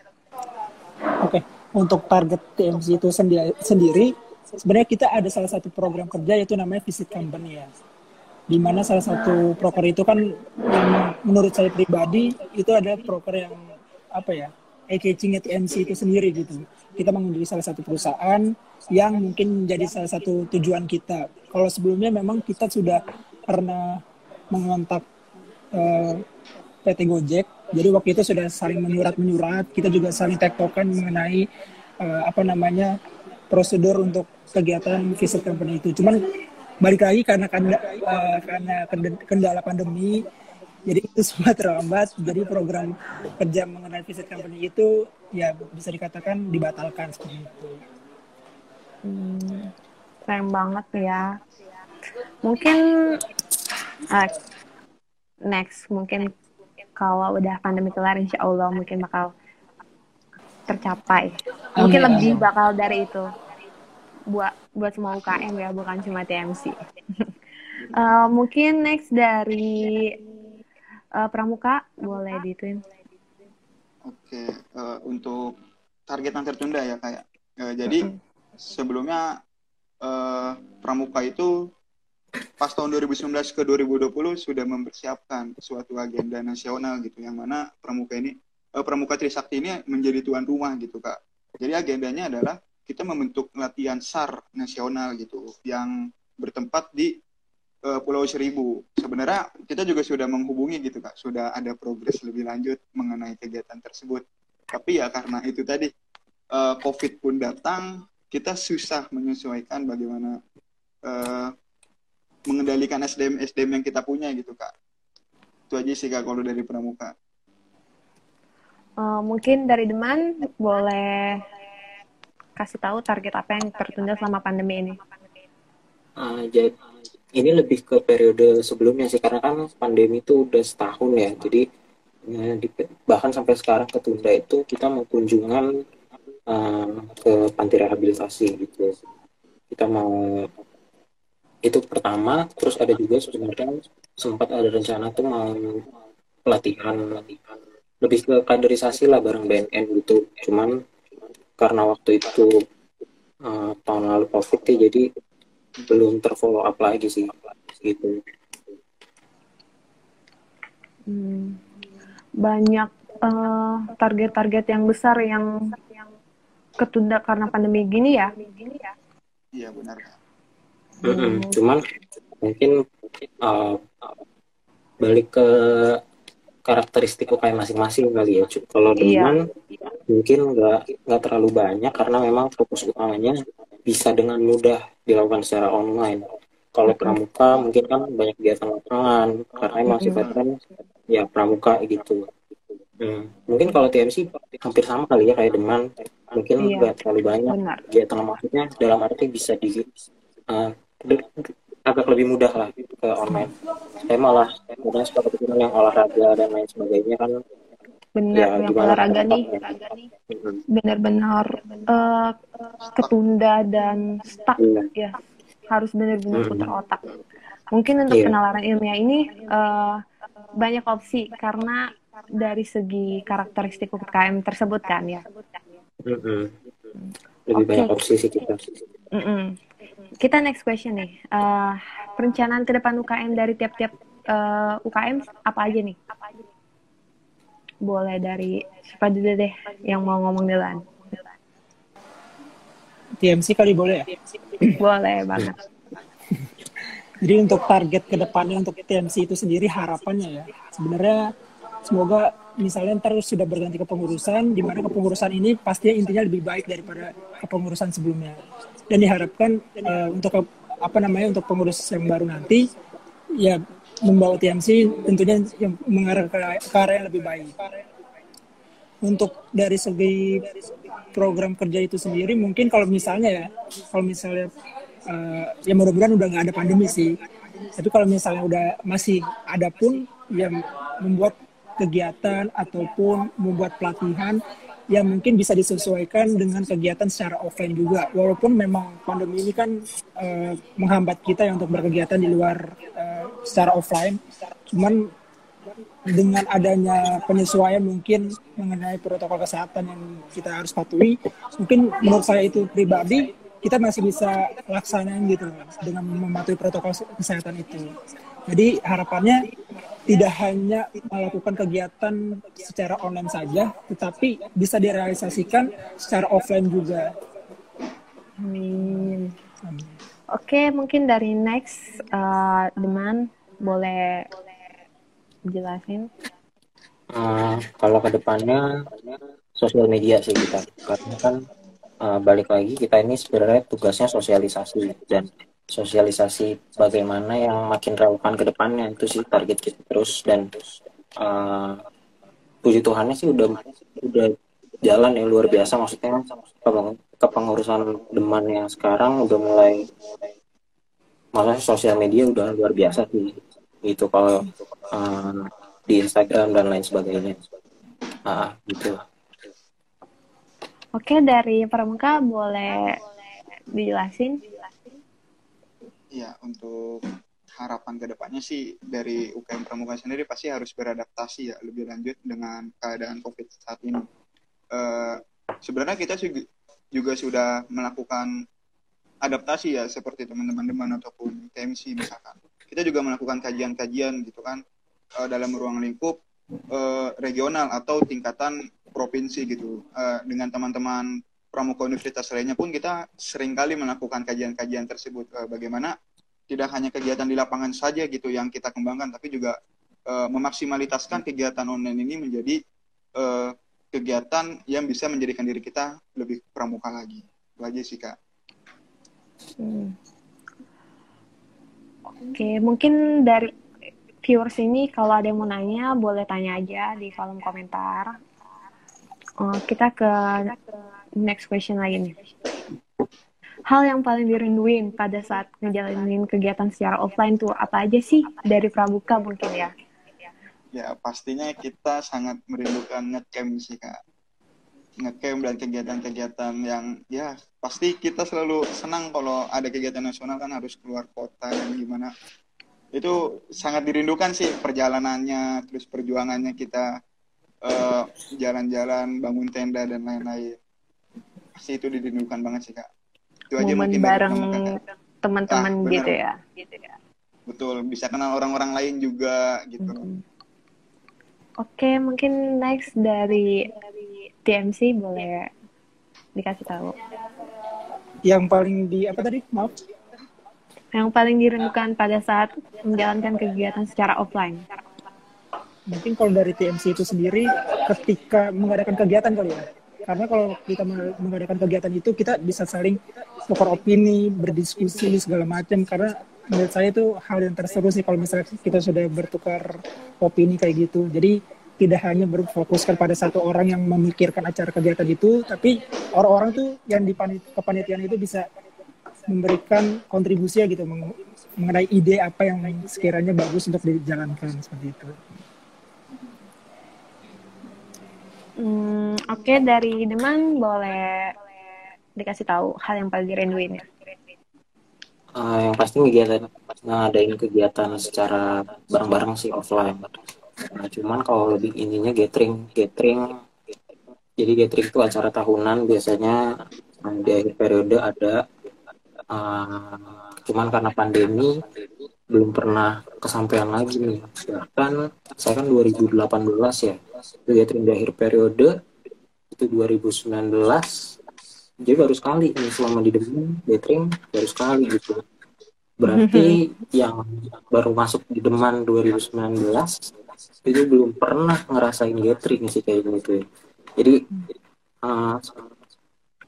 Oke, untuk target TMC itu sendi- sendiri, sebenarnya kita ada salah satu program kerja yaitu namanya Visit Company ya. Di mana salah satu proker itu kan menurut saya pribadi itu adalah proker yang apa ya, eye-catchingnya TMC itu sendiri gitu. Kita mengunjungi salah satu perusahaan yang mungkin menjadi salah satu tujuan kita. Kalau sebelumnya memang kita sudah pernah mengontak eh, PT Gojek. Jadi waktu itu sudah saling menyurat-menyurat. Kita juga saling tektokan mengenai eh, apa namanya prosedur untuk kegiatan visit company itu. Cuman balik lagi karena kenda- eh, karena kend- kendala pandemi, jadi itu semua terlambat. Jadi program kerja mengenai visit company itu ya bisa dikatakan dibatalkan seperti itu. Hmm, keren banget ya. Mungkin eh, next mungkin kalau udah pandemi kelar insya Allah mungkin bakal tercapai. Mungkin Amin, lebih amin. bakal dari itu. Buat buat semua UKM ya, bukan cuma TMC. Eh, <laughs> mungkin next dari eh, Pramuka boleh dituin. Oke, eh, untuk target yang tertunda ya kayak. Eh, jadi sebelumnya eh, Pramuka itu pas tahun 2019 ke 2020 sudah mempersiapkan suatu agenda nasional gitu yang mana Pramuka ini eh, Pramuka Trisakti ini menjadi tuan rumah gitu Kak. Jadi agendanya adalah kita membentuk latihan SAR nasional gitu yang bertempat di eh, Pulau Seribu. Sebenarnya kita juga sudah menghubungi gitu Kak, sudah ada progres lebih lanjut mengenai kegiatan tersebut. Tapi ya karena itu tadi eh, COVID pun datang, kita susah menyesuaikan bagaimana eh, mengendalikan SDM SDM yang kita punya gitu Kak. Itu aja sih Kak kalau dari Pramuka. Eh, mungkin dari Deman boleh kasih tahu target apa yang tertunda selama pandemi ini. Ah, jadi ini lebih ke periode sebelumnya sih karena kan pandemi itu udah setahun ya. Jadi ya, bahkan sampai sekarang ketunda itu kita mau kunjungan ah, ke panti rehabilitasi gitu. Kita mau itu pertama terus ada juga sebenarnya sempat ada rencana tuh mau pelatihan pelatihan. Lebih ke kaderisasi lah bareng BNN gitu. Cuman karena waktu itu ah, tahun lalu covid ya jadi belum terfollow up lagi sih gitu Hmm, banyak eh, target-target yang besar yang ketunda karena pandemi gini ya. Iya benar Kak. Mm-mm. cuman mungkin uh, balik ke karakteristik UKM masing-masing kali ya. Kalau Iya. Deman mungkin nggak nggak terlalu banyak karena memang fokus utamanya bisa dengan mudah dilakukan secara online. Kalau pramuka mungkin kan banyak kegiatan lapangan karena emang sifatnya ya pramuka gitu. Hmm. Mungkin kalau TMC hampir sama kali ya kayak Deman, mungkin Iya. nggak terlalu banyak Benar. kegiatan maksudnya dalam arti bisa di uh, agak lebih mudah lah ke online. Saya malah kemudian suka kepikiran yang olahraga dan lain sebagainya kan Benar, ya yang olahraga nih benar-benar eh, ketunda dan stuck Iya. ya. Harus benar-benar Hmm. putar otak. Mungkin untuk Iya. penalaran ilmiah ini eh, banyak opsi karena dari segi karakteristik UKM tersebut kan ya. Mm-mm. Lebih Oke. banyak opsi sih kita. Mm-mm. Kita next question nih. Eh, perencanaan ke depan UKM dari tiap-tiap eh, UKM apa aja nih? Boleh dari siapa dulu deh yang mau ngomong duluan. TMC kali boleh ya? Boleh banget. <laughs> Jadi untuk target ke depannya untuk TMC itu sendiri harapannya ya, sebenarnya semoga misalnya ntar sudah berganti kepengurusan, di mana kepengurusan ini pastinya intinya lebih baik daripada kepengurusan sebelumnya. Dan diharapkan eh, untuk apa namanya untuk pengurus yang baru nanti ya membawa TMC tentunya yang mengarah ke, ke arah yang lebih baik. Untuk dari segi program kerja itu sendiri mungkin kalau misalnya ya, kalau misalnya eh, ya mudah-mudahan udah nggak ada pandemi sih. Tapi kalau misalnya udah masih ada pun yang membuat kegiatan ataupun membuat pelatihan yang mungkin bisa disesuaikan dengan kegiatan secara offline juga. Walaupun memang pandemi ini kan eh, menghambat kita ya untuk berkegiatan di luar eh, secara offline. Cuman dengan adanya penyesuaian mungkin mengenai protokol kesehatan yang kita harus patuhi, mungkin menurut saya itu pribadi kita masih bisa laksanain gitu dengan mematuhi protokol kesehatan itu. Jadi harapannya tidak hanya melakukan kegiatan secara online saja, tetapi bisa direalisasikan secara offline juga. Amin. Oke, mungkin dari next eh, Deman boleh jelasin. Eh, kalau ke depannya sosial media sih kita karena kan eh, balik lagi kita ini sebenarnya tugasnya sosialisasi dan sosialisasi bagaimana yang makin relevan ke depannya. Itu sih target kita terus. Dan eh, puji Tuhannya sih udah udah jalan yang luar biasa. Maksudnya kepeng- kepengurusan Deman yang sekarang udah mulai malah sosial media udah luar biasa sih. Itu kalau eh, di Instagram dan lain sebagainya. Ah gitu. Oke, dari Pramuka boleh dijelasin? Iya, untuk harapan ke depannya sih dari UKM Pramuka sendiri pasti harus beradaptasi ya lebih lanjut dengan keadaan COVID saat ini. Eh, sebenarnya kita juga sudah melakukan adaptasi ya seperti teman-teman ataupun TMC misalkan. Kita juga melakukan kajian-kajian gitu kan eh, dalam ruang lingkup eh, regional atau tingkatan provinsi gitu. Eh, dengan teman-teman pramuka universitas lainnya pun kita sering kali melakukan kajian-kajian tersebut Eh, bagaimana tidak hanya kegiatan di lapangan saja gitu yang kita kembangkan tapi juga eh, memaksimalitaskan kegiatan online ini menjadi eh, kegiatan yang bisa menjadikan diri kita lebih pramuka lagi. Itu sih kak. Hmm. Oke, mungkin dari viewers ini kalau ada yang mau nanya boleh tanya aja di kolom komentar. Oh, kita ke next question lagi nih. Hal yang paling dirinduin pada saat ngejalanin kegiatan secara offline tuh apa aja sih dari Pramuka mungkin ya? Ya pastinya kita sangat merindukan ngecamp sih kak. Ngecamp dan kegiatan-kegiatan yang ya pasti kita selalu senang kalau ada kegiatan nasional kan harus keluar kota dan gimana. Itu sangat dirindukan sih perjalanannya, terus perjuangannya kita eh, jalan-jalan, bangun tenda dan lain-lain. Pasti itu dirindukan banget sih kak. Itu aja Momen mungkin bareng teman-teman Ah, gitu ya. Betul, bisa kenal orang-orang lain juga gitu. Mm. Oke, mungkin next dari TMC boleh dikasih tahu. Yang paling di apa tadi? Maaf. Yang paling dirindukan pada saat menjalankan kegiatan secara offline. mungkin kalau dari TMC itu sendiri ketika mengadakan kegiatan kali ya karena kalau kita me- mengadakan kegiatan itu kita bisa saling tukar opini berdiskusi segala macam karena menurut saya itu hal yang terseru sih kalau misalnya kita sudah bertukar opini kayak gitu jadi tidak hanya berfokuskan pada satu orang yang memikirkan acara kegiatan itu tapi orang-orang tuh yang di panit- kepanitiaan itu bisa memberikan kontribusi ya gitu meng- mengenai ide apa yang sekiranya bagus untuk dijalankan seperti itu. Hmm, Oke, dari Deman boleh dikasih tahu hal yang paling dirinduin ya. Eh, yang pasti kegiatan ngadain kegiatan secara bareng-bareng sih offline. Nah, cuman kalau lebih ininya gathering, gathering. Jadi gathering itu acara tahunan biasanya di akhir periode ada. eh, cuman karena pandemi belum pernah kesampaian lagi nih. Bahkan saya kan 2018 ya. Itu gathering di akhir periode 2019 jadi baru sekali ini selama di Demen gathering baru sekali gitu. Berarti <laughs> yang baru masuk di Deman 2019 itu belum pernah ngerasain gathering sih kayak gitu ya jadi uh,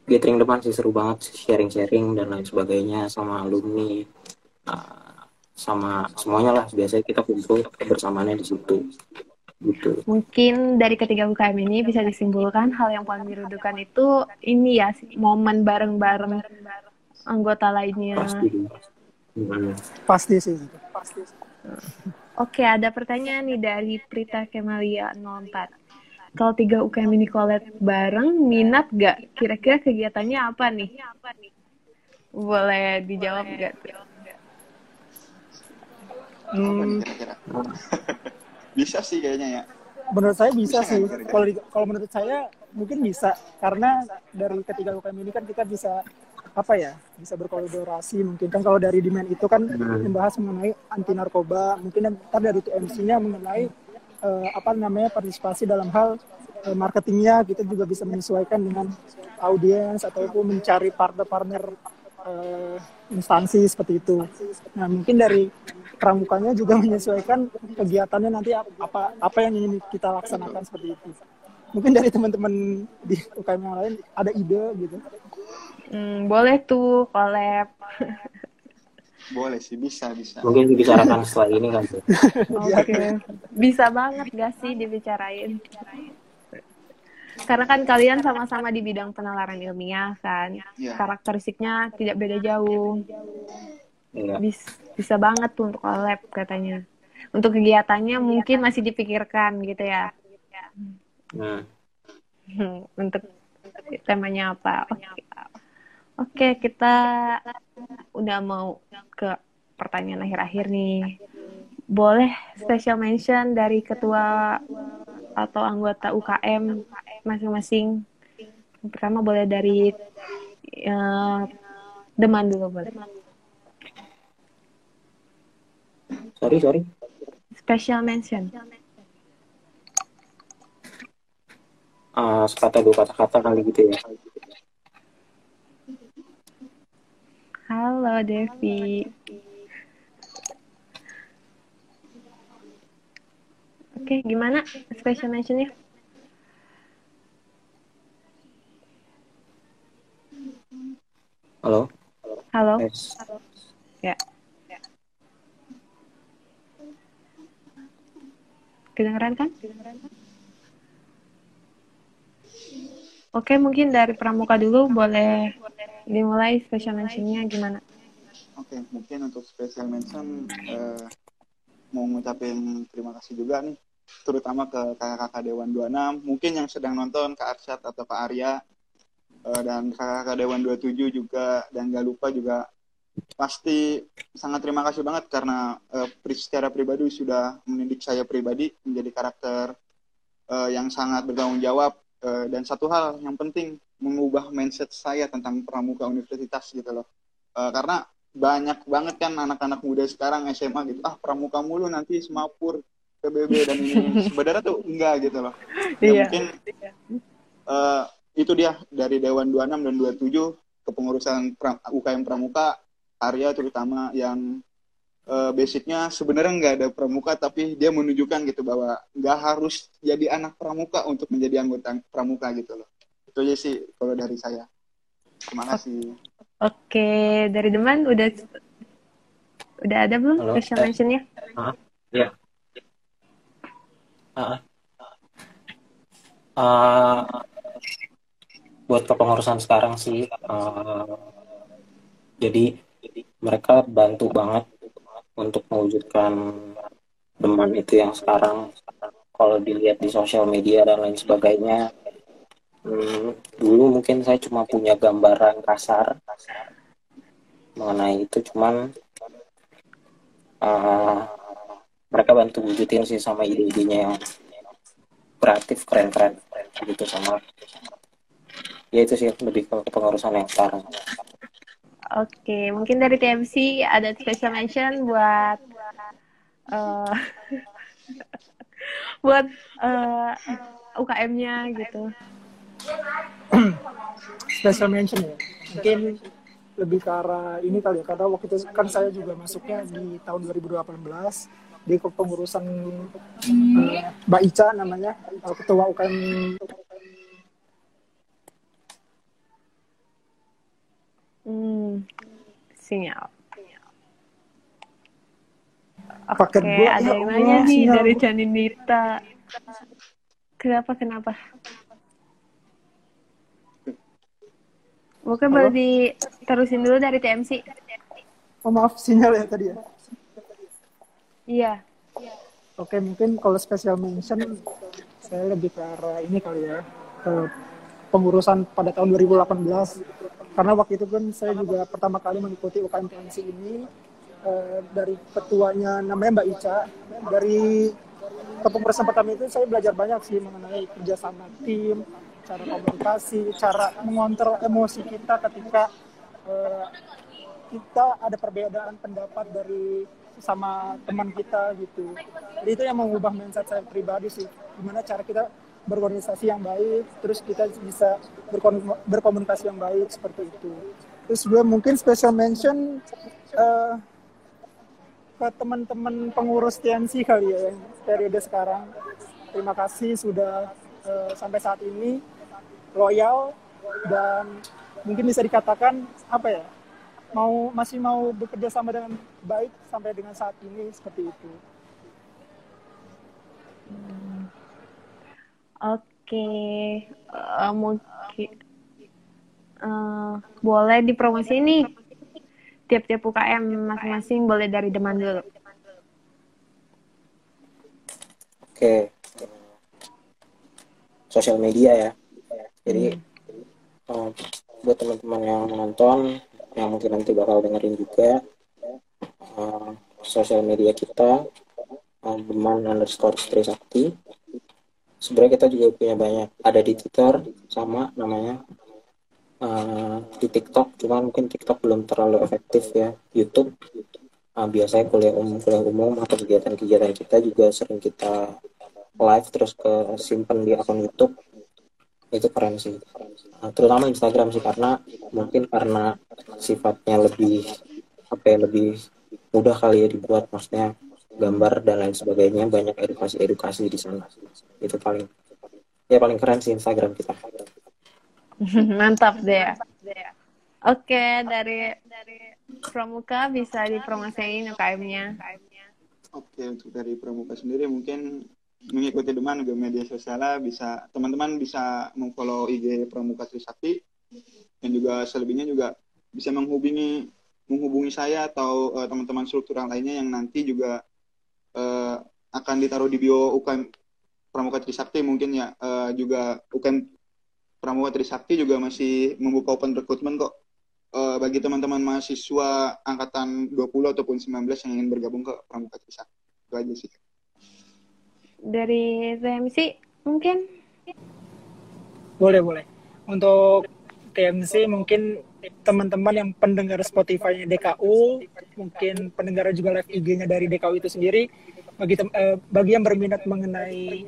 gathering depan sih seru banget sharing-sharing dan lain sebagainya sama alumni uh, sama semuanya lah. Biasanya kita kumpul bersamaannya di situ gitu Mungkin dari ketiga UKM ini bisa disimpulkan hal yang paling dirindukan itu ini ya momen bareng-bareng anggota lainnya. pasti Hmm. Pasti sih. Pasti. Oke, ada pertanyaan nih dari Prita Kemalia 04. Kalau tiga UKM ini collab bareng, minat gak? Kira-kira kegiatannya apa nih? Boleh dijawab gak? Apa Hmm? <laughs> Bisa sih kayaknya ya. menurut saya bisa Bisa sih. Kalau di- kalau menurut saya mungkin bisa karena dari ketiga UKM ini kan kita bisa apa ya bisa berkolaborasi mungkin kan kalau dari demand itu kan Hmm. membahas mengenai anti narkoba mungkin ntar dari TMC-nya mengenai eh, apa namanya partisipasi dalam hal eh, marketingnya kita juga bisa menyesuaikan dengan audiens ataupun mencari partner-partner eh, instansi seperti itu. Nah mungkin dari pramukanya juga <laughs> menyesuaikan kegiatannya nanti apa apa yang ingin kita laksanakan seperti itu. Mungkin dari teman-teman di UKM yang lain ada ide gitu. Hmm, boleh tuh collab. Boleh sih, bisa, bisa. mungkin dibicarakan setelah ini kan. <laughs> Oke, bisa banget gak sih dibicarain? Karena kan kalian sama-sama di bidang penalaran ilmiah kan, Iya. karakteristiknya tidak beda jauh. Iya. Bis- bisa banget tuh untuk collab katanya. Untuk kegiatannya mungkin masih dipikirkan gitu ya. Hmm, <laughs> untuk temanya apa? Oke. Oke, kita udah mau ke pertanyaan akhir-akhir nih. Boleh special mention dari ketua atau anggota UKM masing-masing. Pertama boleh dari eh, Deman dulu boleh. sorry sorry Special mention. Ah, sekata dua kata-kata kali gitu ya Halo Devi. Oke, gimana special mentionnya? Halo Halo. Tes. Ya. Kedengeran kan? Oke, mungkin dari Pramuka dulu boleh dimulai special mention-nya gimana? Oke, mungkin untuk special mention eh, mau ngucapin terima kasih juga nih, terutama ke kakak-kakak Dewan 26, mungkin yang sedang nonton Kak Arsyad atau Kak Arya, eh, dan kakak-kakak Dewan 27 juga, dan gak lupa juga pasti sangat terima kasih banget karena pri- secara pribadi sudah mendidik saya pribadi menjadi karakter eh, yang sangat bertanggung jawab Eh, dan satu hal yang penting mengubah mindset saya tentang pramuka universitas gitu loh. Eh, karena banyak banget kan anak-anak muda sekarang SMA gitu ah pramuka mulu nanti semapur PBB dan ini <laughs> sebenarnya tuh enggak gitu loh. Ya Iya. mungkin eh, itu dia dari Dewan 26 dan 27 kepengurusan UKM Pramuka Arya terutama yang eh, basicnya sebenarnya nggak ada pramuka tapi dia menunjukkan gitu bahwa nggak harus jadi anak pramuka untuk menjadi anggota pramuka gitu loh itu aja sih kalau dari saya terima kasih Oke, dari Deman udah udah ada belum Halo, special eh. mention-nya? Ya. Ah. Ah, buat kepengurusan sekarang sih, ah, jadi mereka bantu banget untuk mewujudkan teman itu yang sekarang. Kalau dilihat di sosial media dan lain sebagainya hmm, dulu mungkin saya cuma punya gambaran kasar mengenai itu cuman ah, mereka bantu wujudin sih sama ide-idenya yang kreatif keren-keren gitu sama ya itu sih lebih ke kepengurusan yang sekarang Oke, mungkin dari TMC ada special mention buat eh, <laughs> buat eh, UKM-nya gitu. <clears throat> special mention ya mungkin lebih ke arah ini kali ya karena waktu itu kan saya juga masuknya di tahun 2018 di kepengurusan eh, Mbak Ica namanya ketua UKM Hmm, sinyal. Oke, gua, ada ya yang Allah, nanya nih sinyal dari. Janinita. Kenapa kenapa? Mungkin boleh diterusin dulu dari TMC. oh maaf sinyal ya tadi ya Iya. Oke, mungkin kalau special mention saya lebih ke arah ini kali ya ke pengurusan pada tahun 2018 karena waktu itu kan saya juga pertama kali mengikuti UKM TNC ini eh, dari ketuanya namanya Mbak Ica dari kepengurusan pertama itu saya belajar banyak sih mengenai kerjasama tim cara komunikasi cara mengontrol emosi kita ketika eh, kita ada perbedaan pendapat dari sama teman kita gitu. Jadi itu yang mengubah mindset saya pribadi sih. Gimana cara kita berorganisasi yang baik, terus kita bisa berkom- berkomunikasi yang baik seperti itu. Terus gue mungkin special mention eh, ke teman-teman pengurus TNC kali ya periode sekarang. Terima kasih sudah eh, sampai saat ini loyal dan mungkin bisa dikatakan apa ya mau masih mau bekerja sama dengan baik sampai dengan saat ini seperti itu. Oke, Eh, mungkin eh, boleh dipromosi nih. Tiap-tiap UKM masing-masing boleh dari Deman dulu. oke. Sosial media ya. Jadi eh, buat teman-teman yang menonton yang mungkin nanti bakal dengerin juga eh, sosial media kita eh, Deman underscore Trisakti sebenarnya kita juga punya banyak ada di Twitter sama namanya eh, di TikTok cuman mungkin TikTok belum terlalu efektif ya. YouTube eh, biasanya kuliah umum kuliah umum atau kegiatan-kegiatan kita juga sering kita live terus ke simpen di akun YouTube. Itu keren sih. Nah, terutama Instagram sih karena mungkin karena sifatnya lebih apa ya lebih mudah kali ya dibuat maksudnya gambar dan lain sebagainya banyak edukasi-edukasi di sana itu paling ya paling keren sih Instagram kita <laughs> Mantap deh. Oke, dari dari Pramuka bisa dipromosiin UKM-nya. Oke, untuk dari Pramuka sendiri mungkin mengikuti Deman ke media sosial bisa teman-teman bisa memfollow IG Pramuka Trisakti dan juga selebihnya juga bisa menghubungi menghubungi saya atau eh, teman-teman struktural lainnya yang nanti juga eh, akan ditaruh di bio UKM Pramuka Trisakti mungkin ya Eh, juga UKM Pramuka Trisakti juga masih membuka open recruitment kok Eh, bagi teman-teman mahasiswa angkatan 20 ataupun 19 yang ingin bergabung ke Pramuka Trisakti. Itu aja sih. Dari TMC mungkin Boleh, boleh. Untuk TMC mungkin teman-teman yang pendengar Spotify-nya DKU, mungkin pendengar juga live IG-nya dari DKU itu sendiri, bagi eh, bagi yang berminat mengenai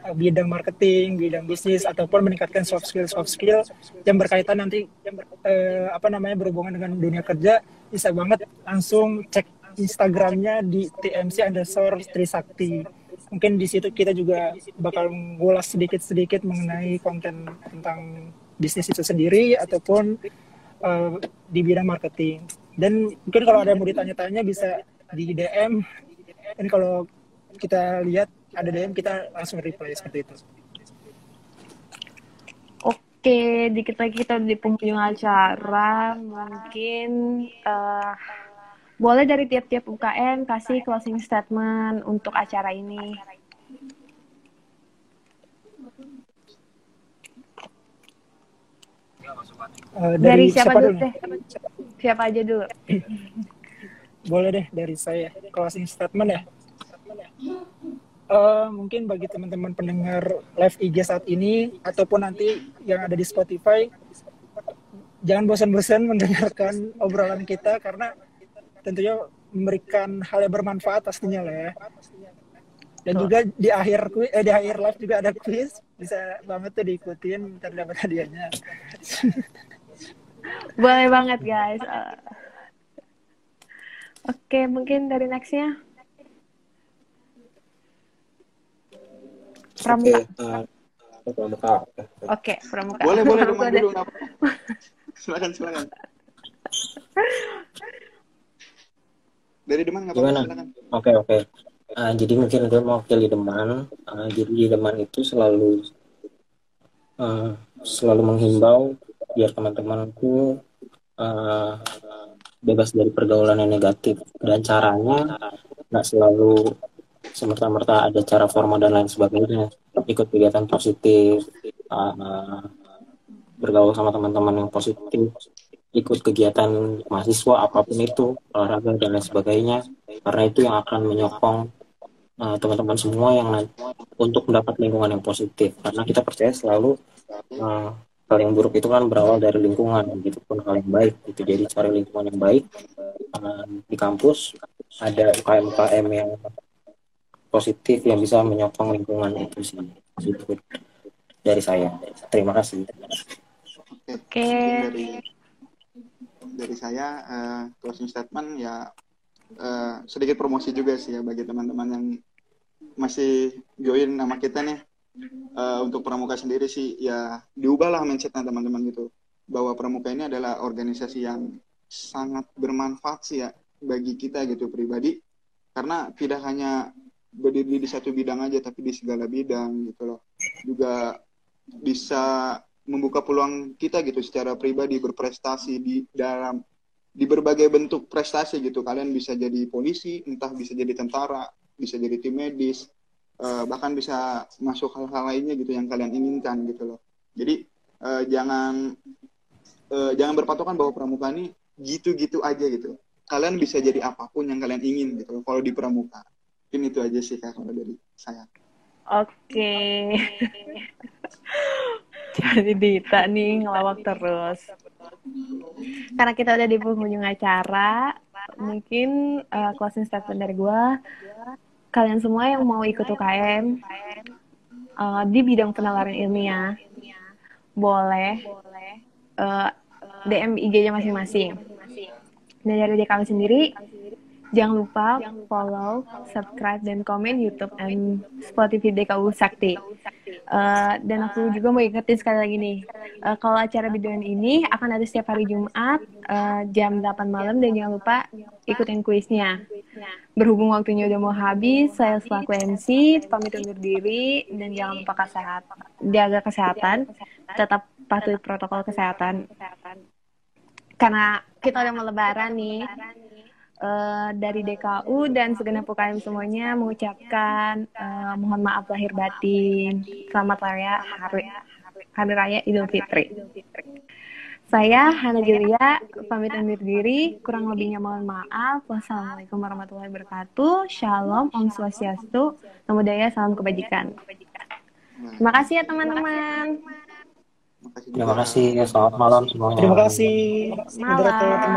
eh, bidang marketing, bidang bisnis ataupun meningkatkan soft skill soft skill yang berkaitan nanti yang ber- eh, apa namanya berhubungan dengan dunia kerja bisa banget langsung cek Instagramnya di TMC underscore Trisakti. Mungkin di situ kita juga bakal ngulas sedikit-sedikit mengenai konten tentang bisnis itu sendiri ataupun uh, di bidang marketing. Dan mungkin kalau ada yang mau ditanya-tanya bisa di DM. Dan kalau kita lihat ada DM kita langsung reply seperti itu. Oke, dikit lagi kita di penghujung acara. Mungkin eh, boleh dari tiap-tiap UKM kasih closing statement untuk acara ini. Uh, Dari, siapa, dulu nih? deh? Siapa aja dulu? Boleh deh dari saya closing statement ya. Eh, mungkin bagi teman-teman pendengar live IG saat ini ataupun nanti yang ada di Spotify, jangan bosan-bosan mendengarkan obrolan kita karena tentunya memberikan hal yang bermanfaat pastinya lah ya. Dan juga di akhir eh, di akhir live juga ada quiz, bisa banget tuh diikutin ntar dapat hadiahnya. <laughs> Boleh banget guys. Eh, Oke, mungkin dari nextnya. Pramuka. Oke, eh, pramuka. Oke. Oke, pramuka. Boleh, boleh Pramuka deh. dulu. silakan, silakan. <laughs> Dari Deman nggak apa-apa. Oke oke. Ah, jadi mungkin gue mau pilih Deman. Ah, jadi di Deman itu selalu ah, selalu menghimbau biar teman-temanku ah, bebas dari pergaulan yang negatif dan caranya nggak selalu semerta-merta ada cara formal dan lain sebagainya. Ikut kegiatan positif, ah, bergaul sama teman-teman yang positif, ikut kegiatan mahasiswa apa pun itu, olahraga dan lain sebagainya karena itu yang akan menyokong uh, teman-teman semua yang nanti untuk mendapat lingkungan yang positif. Karena kita percaya selalu uh, hal yang buruk itu kan berawal dari lingkungan begitu pun hal yang baik gitu. Jadi cari lingkungan yang baik uh, di kampus ada UKM-UKM yang positif yang bisa menyokong lingkungan itu sih. Itu dari saya. Terima kasih. Oke. Mungkin dari dari saya eh, closing statement ya eh, sedikit promosi juga sih ya bagi teman-teman yang masih join nama kita nih Eh, untuk pramuka sendiri sih ya diubahlah mindsetnya teman-teman gitu. Bahwa pramuka ini adalah organisasi yang sangat bermanfaat sih ya bagi kita gitu pribadi. Karena tidak hanya berdiri di satu bidang aja tapi di segala bidang gitu loh. Juga bisa membuka peluang kita gitu secara pribadi berprestasi di dalam di berbagai bentuk prestasi gitu. Kalian bisa jadi polisi entah bisa jadi tentara bisa jadi tim medis eh, bahkan bisa masuk hal-hal lainnya gitu yang kalian inginkan gitu loh jadi eh, jangan eh, jangan berpatokan bahwa pramuka ini gitu-gitu aja gitu kalian bisa jadi apa pun yang kalian ingin gitu loh kalau di pramuka mungkin itu aja sih kak kalau dari saya Oke. <laughs> Jadi Dita nih ngelawak terus. Karena kita udah di penghujung acara, mungkin uh, closing statement dari gue, kalian semua yang mau ikut UKM uh, di bidang penalaran ilmiah, boleh uh, DM IG-nya masing-masing. Dan dari kami sendiri, jangan lupa follow, subscribe, dan komen YouTube dan Spotify DKU Sakti. Uh, dan aku juga mau ingetin sekali lagi nih, uh, kalau acara biduan ini akan ada setiap hari Jumat uh, jam 8 malam dan jangan lupa ikutin kuisnya. Berhubung waktunya udah mau habis, saya selaku MC pamit undur diri dan jangan lupa kesehatan, jaga kesehatan, tetap patuhi protokol kesehatan. Karena kita udah mau lebaran nih, eh, dari DKU dan segenap UKM semuanya mengucapkan eh, mohon maaf lahir batin. Selamat raya hari, hari raya Idul Fitri. Saya Hana Julia pamit undur diri. Kurang lebihnya mohon maaf. Wassalamualaikum warahmatullahi wabarakatuh. Shalom, Om Swastiastu, Namo Buddhaya, salam kebajikan. Terima kasih ya teman-teman. terima kasih juga. terima kasih selamat malam semuanya Terima kasih Malam.